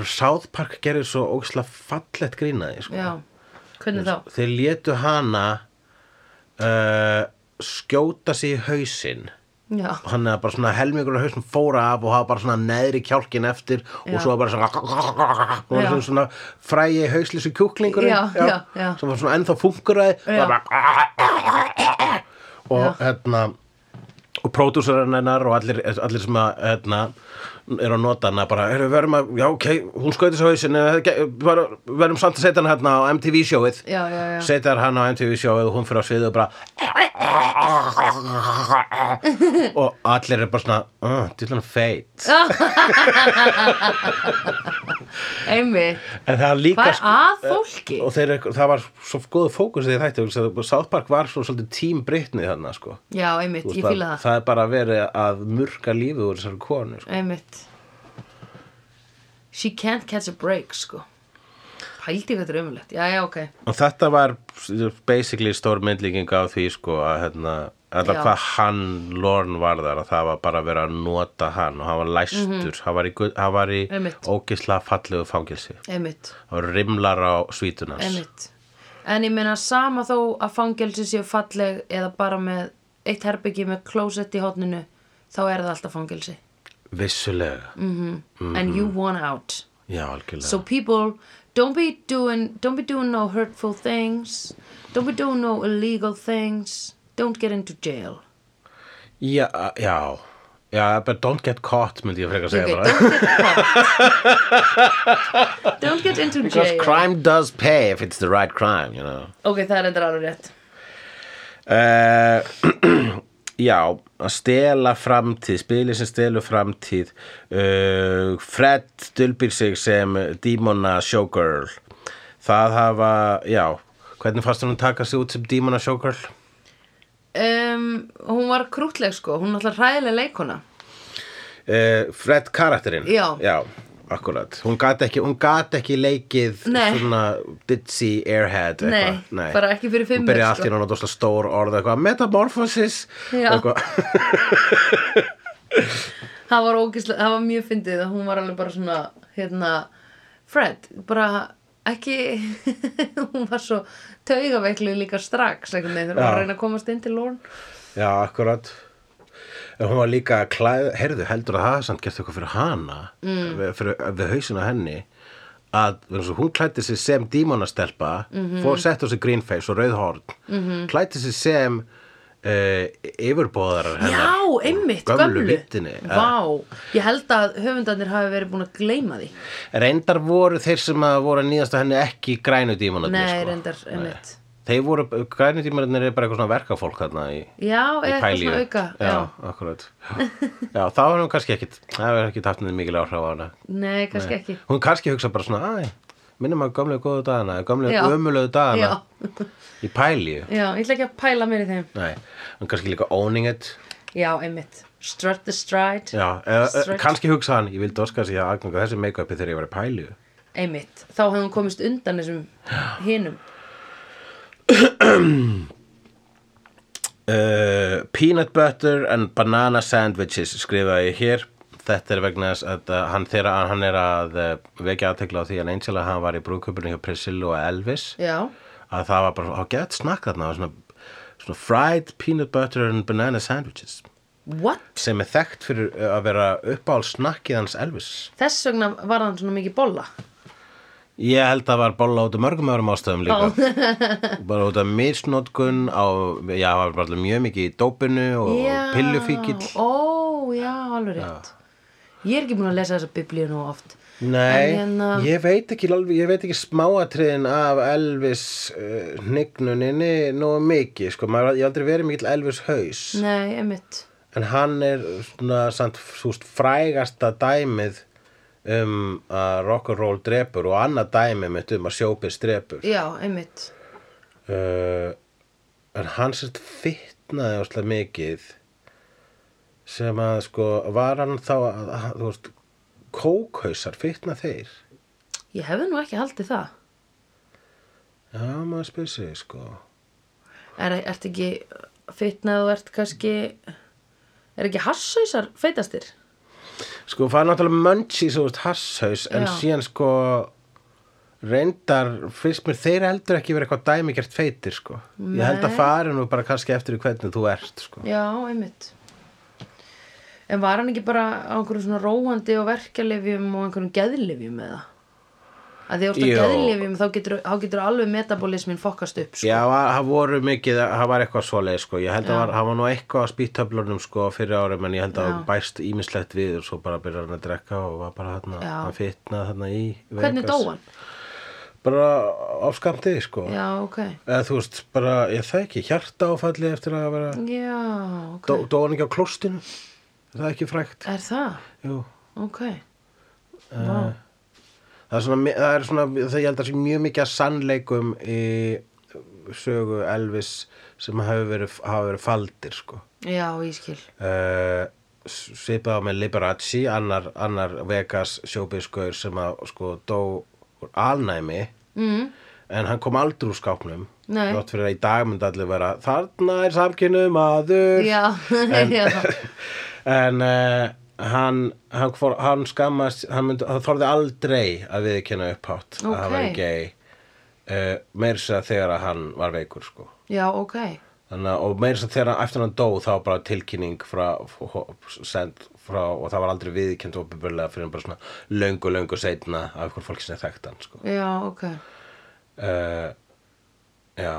South Park gerir svo ógislega fallett grínaði sko. hvernig þá? þeir létu hana uh, skjóta sig í hausinn já, og hann er bara svona helmingur á hausinn fóra af og hafa bara svona neðri kjálkin eftir Já. og svo bara svona og svona, svona frægi hauslísu kjúklingur Já, já, já. sem var svona ennþá funkuraði Já. og Já. hérna og pródúsarinn hennar og allir, allir sem að hérna, er að nota hana bara, erum við verum að, já ok, hún skauti svo hausin við verum samt að setja hana hérna á MTV sjóið. Setja hana á MTV sjóið og hún fyrir á sviðið og bara og allir er bara svona uh, dillan feit. Einmitt, en það er líka hvað er að fólki? og þeir, það var svo góðu fókus í þætti vegna þess að South Park var svo svolítið tím Britney þarna sko. Já, einmitt, Þú ég veist, fíla það. það er bara verið að murka lífið úr þessari konu sko. einmitt she can't catch a break sko. Pældi hvað þetta er ömulegt, já, já, ok. Og þetta var basically stór myndlíking á því sko að hérna Alltaf Já. hvað hann, Lorne var þar að það var bara að vera að nota hann og hann var læstur, hann var í, hann var í ógisla fallegu fangilsi einmitt, var rimlar á svítunars einmitt. En ég meina sama þó að fangelsi séu falleg eða bara með eitt herbyggi með klósett í hotninu þá er það alltaf fangelsi vissulega, mm and you want out. Já algjörlega. So people don't be doing don't be doing no hurtful things. Don't be doing no illegal things. Don't get into jail. Já, já. Já, but don't get caught myndi ég frekar segja okay, bara. don't get caught. Don't get into because jail. crime does pay if it's the right crime you know. Ok, það er endur alveg rétt. Uh, já, að stela framtíð, spili sem stelur framtíð uh, Fred dulbýr sig sem Dímona Showgirl það hafa, já hvernig fannst hún taka sig út sem Dímona Showgirl? um, hún var krútleg sko hún er alltaf hræðileg leikona Uh, Fred karakterinn? Já. Akkurat, hún gat ekki, ekki leikið Nei. svona ditzy airhead Nei, eitthvað, bara ekki fyrir fimm hún byrja mér, allt í sko. náttúrulega stór orð eitthvað, metamorphosis. Eitthvað. Það var ógislega, það var mjög fyndið að hún var alveg bara svona hérna, Fred, bara ekki hún var svo taugaveiklu líka strax einhvern veginn þegar hún var að reyna að komast inn til Lorne. Já, akkurat En hún var líka klæð, heyrðu, heldur að það samt gert eitthvað fyrir hana mm. við, fyrir, við hausina henni að hún klæddi sig sem dímonastelpa mm -hmm. fór sett á sig green face og rauð horn mm -hmm. klæddi sig sem uh, yfirbóðarar hennar Já, einmitt, gömlu, gömlu vittinni Vá, ég held að höfundarnir hafi verið búin að gleyma því reyndar voru þeir sem að voru að nýðast að henni ekki grænu dímonarnir Nei, sko. reyndar, einmitt þeir voru, grænu dímonarnir er bara eitthvað svona verkafólk þarna í Já, í eða eitthvað svona auka já, já. akkurat. Já, þá er hún kannski ekkit það hefur ekki haft niður mikil áhrif á hana. Nei, kannski ekki. Hún kannski hugsa bara svona æ, minnum að gömlega góðu dagana gömlega Já. ömulegu dagana Já, í pælíu. Já, ég ætla ekki að pæla mér í þeim. Nei, hún kannski líka owning it. Já, einmitt. Strut the stride. Já, eða, kannski hugsa hann, ég vildi sér að þessi make-upi þegar ég var í pælíu. Einmitt, þá hefði hún komist undan þessum hinum uh, peanut butter and banana sandwiches skrifaði ég hér. Þetta er vegna þess að hann, þegar hann er að uh, vekja aðtekla á því að einslega hann var í brúðköpunni hjá Priscilla og Elvis. Já, að það var bara, á gett snakk þarna svona, svona fried peanut butter and banana sandwiches. What? sem er þekkt fyrir uh, að vera uppáhald snakkið hans Elvis. Þess vegna var hann svona mikið bolla ég held að það var bolla út af mörgum öðrum ástæðum líka. Bara út af misnótkun já, það var bara mjög mikið í dópinu og Já, pillufíkil Ó, já, alveg rétt. Ég er ekki búin að lesa þessa biblíu nú oft. Nei, hérna- ég veit ekki alveg, ég veit ekki smáatriðin af Elvis uh, hnignuninni nógu mikið, sko, maður, ég aldrei verið mikill Elvis haus, nei, en hann er svona, samt, þú veist, frægasta dæmið um að rock'n'roll drepur og annað dæmið mitt um að sjópið drepur. Já, einmitt uh, en hann sérst fitnaði áslega mikið sem að sko var hann þá að, að þú veist kókhausar fitna þeir Ég hefði nú ekki haldið það já maður spyr sig sko Er, ert ekki fitnað og ert kannski er ekki hasshausar feitastir? Sko það er náttúrulega munchies og hasshaus en Já. síðan sko reyndar fyrst mér þeir heldur ekki verið eitthvað dæmigert feitir sko ég held að Nei. fari nú bara kannski eftir í hvernig þú ert sko Já, einmitt En var hann ekki bara á einhverjum svona róandi og verkjalifjum og einhverjum geðlifjum eða? Að því orðið Jú. geðlifjum þá getur, getur alveg metabolismin fokast upp sko. Já, það voru mikið, það var eitthvað svoleið sko, ég held að Já. var, það var nú eitthvað á spýttöflunum sko fyrir árum en ég held að það bæst ímislegt við og svo bara byrjar hann að drekka og var bara hann fitnað þarna í Hvernig Vegas. dó hann? Bara á skamtið sko Já, ok eða þú veist, bara, ég það ekki, hjarta áfalli eftir að vera, Já, ok dó, dó hann ekki á klostinu er það ekki frægt? Er það? Jú, Ok Vá það er svona, það er svona það ég held að sé mjög mikið að sannleikum í sögu Elvis sem hafa verið, hafa verið faldir sko. Já, ég skil. Uh, svipað á með Liberace annar, annar Vegas sjóbiskur sem að sko dó úr alnæmi. Mm. en hann kom aldrei úr skápnum Nei. þátt fyrir að í dag myndi allir vera þarna er samkynnu maður. Já, já. en uh, hann, hann, hann skammast hann, hann þorði aldrei að viðkynna upphátt að hann var gay uh, meir sér að þegar að hann var veikur sko. Já, ok. Þannig, og meira þess að þegar hann- eftir hann dó þá bara tilkynning frá, send, frá og það var aldrei viðkjönd opinbörlega fyrir bara svona löngu löngu seinna af ykkur fólki sem þekkt hann sko. Já, ok. Uh, já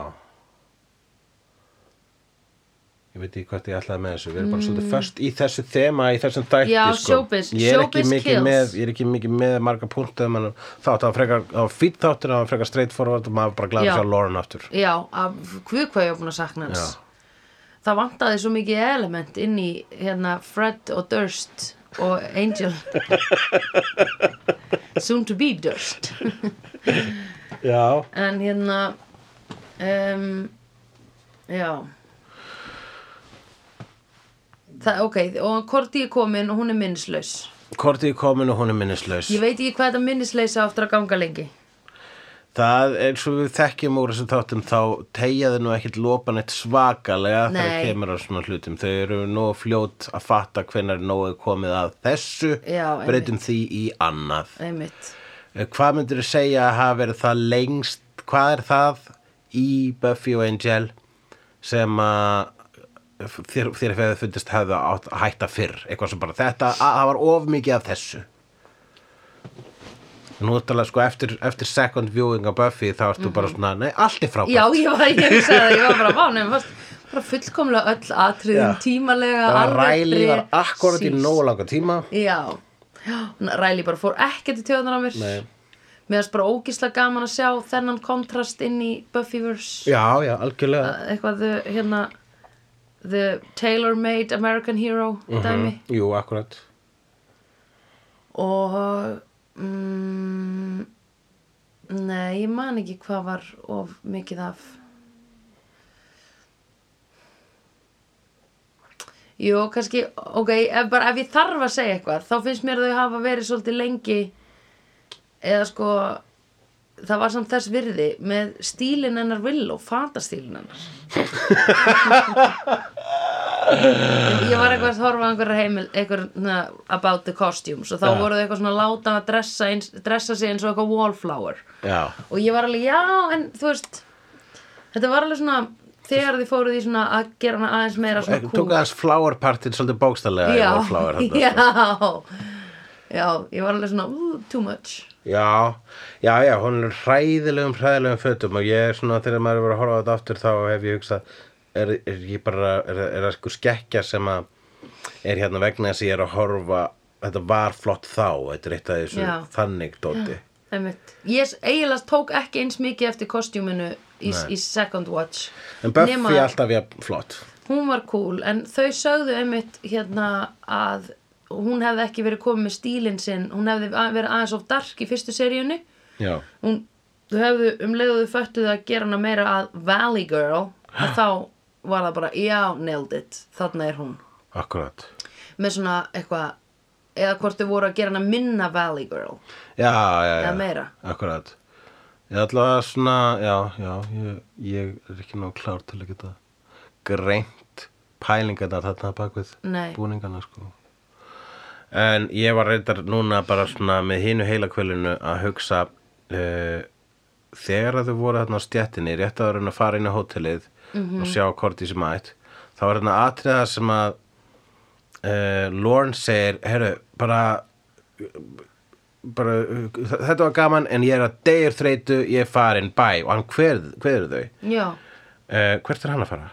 ég veit ekki hvað ég ætlaði með þessu við erum bara svolítið först í þessu þema í þessum þætti Mm. Já, sko. showbiz- ég er ekki showbiz mikið kills. með ég er ekki mikið með marga punktu um þátt, var frekar, var fýtt þáttur var frekar straight forward og maður bara glæði Já. að sjá Lauren aftur Já, af hvað hvað ég var búin að sakna hans. Það vantaði svo mikið element inn í hérna Fred og Durst og Angel Soon to be Durst já, En hérna um, Já Það, ok, og Korti er komin og hún er minnislaus Korti er komin og hún er minnislaus Ég veit ekki hvað þetta minnisleysa áttur að ganga lengi Það er svo við þekkjum úr þessum þáttum þá tegjaði nú ekkit lopan eitt svakalega þegar Nei. kemur á svona hlutum. Þau eru nóg fljót að fatta hvenær nóg er komið að þessu, Já, breytum því í annað. Einmitt Eh, Hvað myndir þú segja að hafa verið það lengst, hvað er það í Buffy og Angel sem að þér, þér hefði fundist hefði að hætta fyrr, eitthvað sem bara þetta, að það var of mikið af þessu. Nú ertalega sko eftir, eftir second viewing af Buffy þá ertu bara svona, nei, allt er frábært. Mhm. Já, ég var, ég hugsaði það, ég var bara vá, nefnum fast bara fullkomlega öll atriðin Já. tímalega alveg ræli var akkurat í precise. nógu langa tíma. Já, já ræli bara fór ekkert í tjóðanar á mér Nei. Mér finnst bara ógislega gaman að sjá þennan kontrast inn í Buffyverse Já, já, algjörlega. eitthvað the, hérna the tailor-made American hero dæmi? Jú, akkurat. og mm, nei, ég man ekki hvað var of mikið af. Jú, kannski, ok, ef, bara, ef ég þarf að segja eitthvað þá finnst mér þau hafa verið svolítið lengi eða sko það var samt þess virði með stílinn hennar vill og fatastílinn hennar. Ég var eitthvað að horfa á einhverja heimil einhver, na, about the costumes og þá Já. voru þau eitthvað svona láta að dressa, eins, dressa sig eins og eitthvað wallflower. Já, og ég var alveg, já, en þú veist þetta var alveg svona þegar þið fóruð í svona að gera hana aðeins meira svona Tók aðeins flower partin svolítið bókstallega já, þarna, já sko. já, ég var alveg svona too much Já, já, já, hún er hræðilegum, hræðilegum fötum og ég er svona, þegar maður er verið að horfa á þetta aftur þá hef ég hugsað, er, er ég bara, er, það sko skekkja sem að er hérna vegna þess að ég er að horfa þetta var flott þá þetta er eitt af þessu Já. þannig dóti Einmitt. Ég eiginlega tók ekki eins mikið eftir kostjúminu í, í Second Watch en Buffy Nema- alltaf jafn flott hún var cool en þau sögðu einmitt hérna að hún hefði ekki verið komið með stílinn sinn hún hefði verið aðeins of dark í fyrstu seríunni. Já, hún, þau hefðu um leiðu þau föttuðu að gera hana meira að Valley Girl að þá var það bara já, nailed it, þarna er hún. Akkurat. Með svona eitthvað eða hvort þau voru að gera hana minna Valley Girl. Já, já, já, Eða meira. akkurat. Ég ætla að svona, já, já ég, ég er ekki nóg klár til að geta greint pælingarnar þarna bakvið Nei. búningana sko en ég var reyndar núna bara svona með hinu heila kvölinu að hugsa uh, þegar að þau voru þarna á stjettinni rétt að að fara inn á hótelið og sjá hvort því sem mætt þá var þarna atriða sem að uh, Lorne segir herru, bara bara, þetta var gaman en ég er að degur þreytu, ég er farin bæ og hann hver, hver þau. Uh, hvert er hann að fara?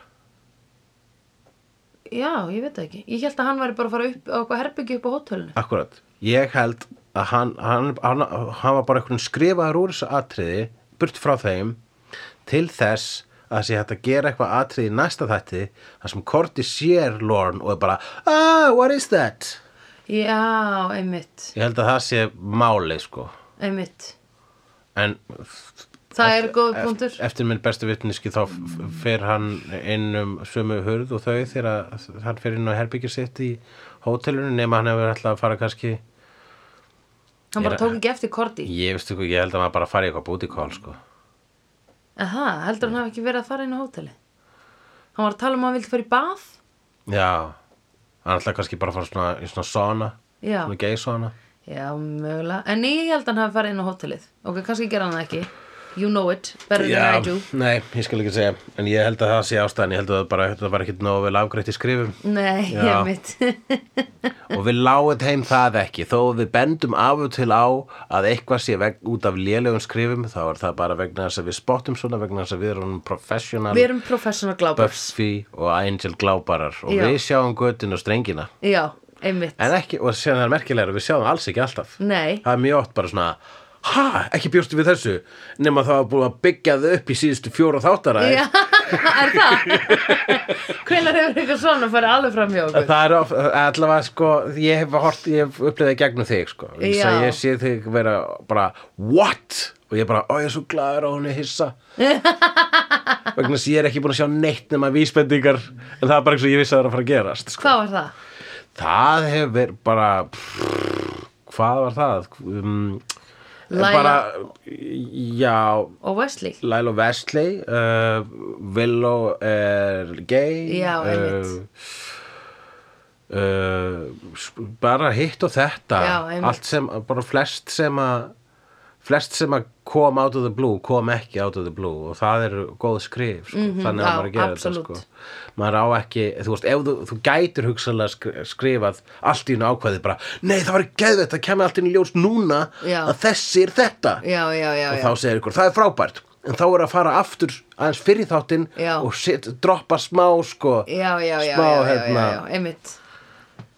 Já, ég veit það ekki. Ég held að hann væri bara að fara upp á eitthvað herbyggju upp á hótelinu. Akkurat, ég held að hann, hann, hann, hann var bara einhvern skrifaður úr þessu atriði burt frá þeim til þess að sé hægt að gera eitthvað atriði í næsta þætti þar sem Korti sér Lorne og er bara ah, what is that? já, einmitt, Ég held að það sé máli sko. Einmitt. En það er góð punktur. eftir minn bestu vitniski þá fer hann inn um sömu hurð og þau þegar hann fer inn á herbyggir sitt í hótelinu nema hann hefur alltaf að fara kannski hann bara tók ekki eftir Korti. Ég veist ekki, ég held að maður bara fari eitthvað búti kól sko. Aha, heldur hann hafi ekki verið að fara inn á hóteli? Hann var að tala um að hann vildi fara í bað? Já, hann ætla kannski bara fara svona, í svona sauna, Já. svona gay sauna. já, mögulega, en ég held að hann hafi farið inn á hótelið. Ok, kannski gera hann það ekki you know it, better than I do. nei, ég skal ekki segja, en ég held að það sé ástæðan, ég held að það bara, þetta var ekkit nógu vel afgreitt í skrifum. Nei, Já. ég mitt og við lágum heim það ekki, þó við bendum af og til á að eitthvað sé veg, út af lélegum skrifum, þá er það bara vegna þess að við spottum svona, vegna þess að við erum professional við erum professional glábars Buffy og Angel glábarar og Já. við sjáum göttin og strengina. já, einmitt. En ekki, og síðan það er merkilegra, við sjáum alls ekki alltaf. nei, það er mjög oft bara svona ha, ekki bjóstu við þessu? Nema það var búið að byggja þau upp í síðustu fjóra þáttara já, er það? Hvenær hefur eitthvað svona farið alveg fram hjá okkur það er of, allavega sko ég hef hort, ég hef upplifað gegnum þig sko. Ég sé þig vera bara what, og ég bara, ó ég er svo glaður á hún er hissa. Vegna þess að ég er ekki búin að sjá neitt nema vísbendingar. En það er bara eins og ég vissi að það er að fara að gerast sko. hvað var það? það hefur bara pff, hvað var það? Um, Laila- já. Og Wesley. Lilo Wesley uh, Willow er gay Já, uh, uh, bara hitt og þetta. Já, allt sem, bara flest sem að flest sem að kom out of the blue kom ekki out of the blue og það eru góð skrif sko. þannig að já, maður að gera absolutt. þetta sko. maður á ekki, þú veist, ef þú, þú gætir hugsalega skri- skrifað allt í einu ákvæði bara, nei það var geðvett það kemur allt í ljós núna Já. að þessi er þetta já, já, já, og þá segir ykkur, það er frábært en þá er að fara aftur aðeins fyrir þáttinn og set, droppa smá sko, já, já, já, smá hérna,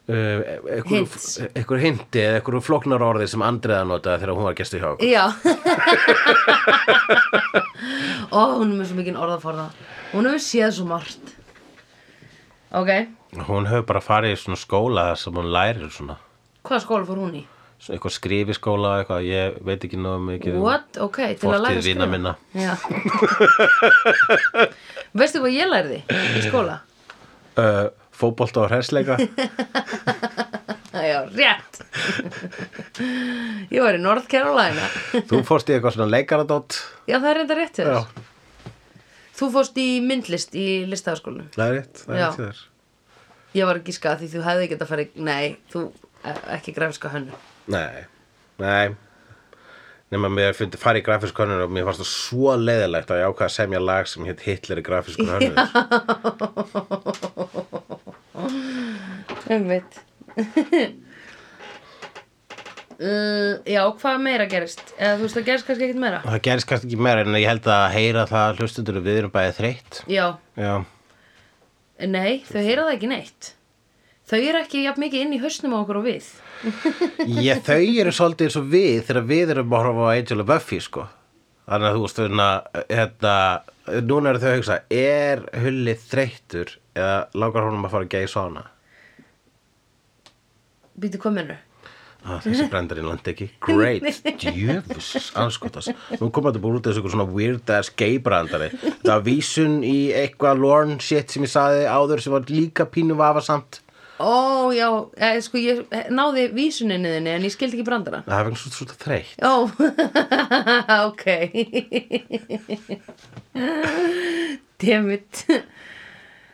uh, Hints. ykkur hindi eða ykkur flóknar orði sem Andriða notaði þegar hún var gesti hjá okkur Já Ó, hún er með svo mikið orðaforða Hún hefur séð svo margt Ok, hún hefur bara farið í svona skóla þar sem hún lærir svona hvaða skóla fór hún í? Svona eitthvað skrifiskóla eitthvað, ég veit ekki náðu mikið um What? Ok, til að læra að vina skrifa minna. Já Veistu hvað ég lærði í skóla? uh, fótbolta og hræsleika Já, rétt. Ég var í North Carolina. Þú fórst í eitthvað svona leikaradótt Já, það er reynda rétt Já, þér. Þú fórst í myndlist í listafaskólinu það er rétt, það er rétt hjá þér. Ég var ekki skað því þú hefði getað farið Nei, þú eh, ekki grafiska hönnu Nei, nei nema mér fara í grafísk hönnur og mér fannst það svo leiðilegt að ég ákvað að semja lag sem hétt Hitler í grafísku hönnur Einmitt. Uh, Já, hvað meira gerist? Eða þú veist, það gerist kannski ekkert meira? Það gerist kannski ekki meira en ég held að heyra það hlustundur við erum bæði þreytt. Já, Já, nei, þau heyra það ekki neitt. Þau eru ekki jafn mikið inn í hausnum á okkur og við Ég, þau eru svolítið eins og við þegar við erum að horfa á Angel og Buffy sko. þannig að þú veist hérna, hérna, núna eru þau að hugsa er Hulli þreyttur eða langar honum að fara að geið svona Býtu hvað mennur? ah, þessi brendarinn landi ekki. Great, djöfus, anskotas nú koma þetta búið út þessu svona weird ass gay brandari. Það var vísun í eitthvað lorn shit sem ég saði áður sem var líka pínu vafasamt Ó, já, eh, sko ég náði vísuninni þinni en ég skildi ekki brandara. Það er vegna svona þreytt. Ó, ok. Dammit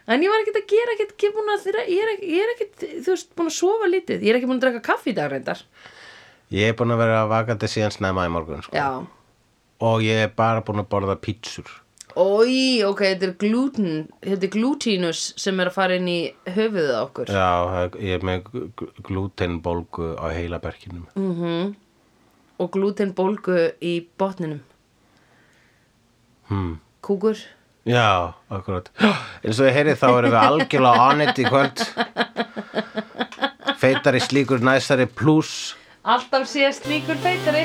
En ég var ekkert að gera ekkert ekki búin að ég er, ekki- ég er ekkert, þú veist, búin að sofa lítið. Ég er ekki búin að drekka kaffi í dag reyndar. Ég er búin að vera vakandi síðan snemma í morgun sko. Já. Og ég er bara búin að borða pítsur Ói, ok, þetta er gluten Þetta er glutinus sem er að fara inn í höfuðið okkur Já, ég er með glutenbólgu á heila berkinum. mm Og glutenbólgu í botninum Hmm. Kúkur Já, akkurat. Eins og ég heyrið þá erum við algjörlega on it í kvöld. Feitari slíkur næsari pluss. Alltaf síðast líkur feitari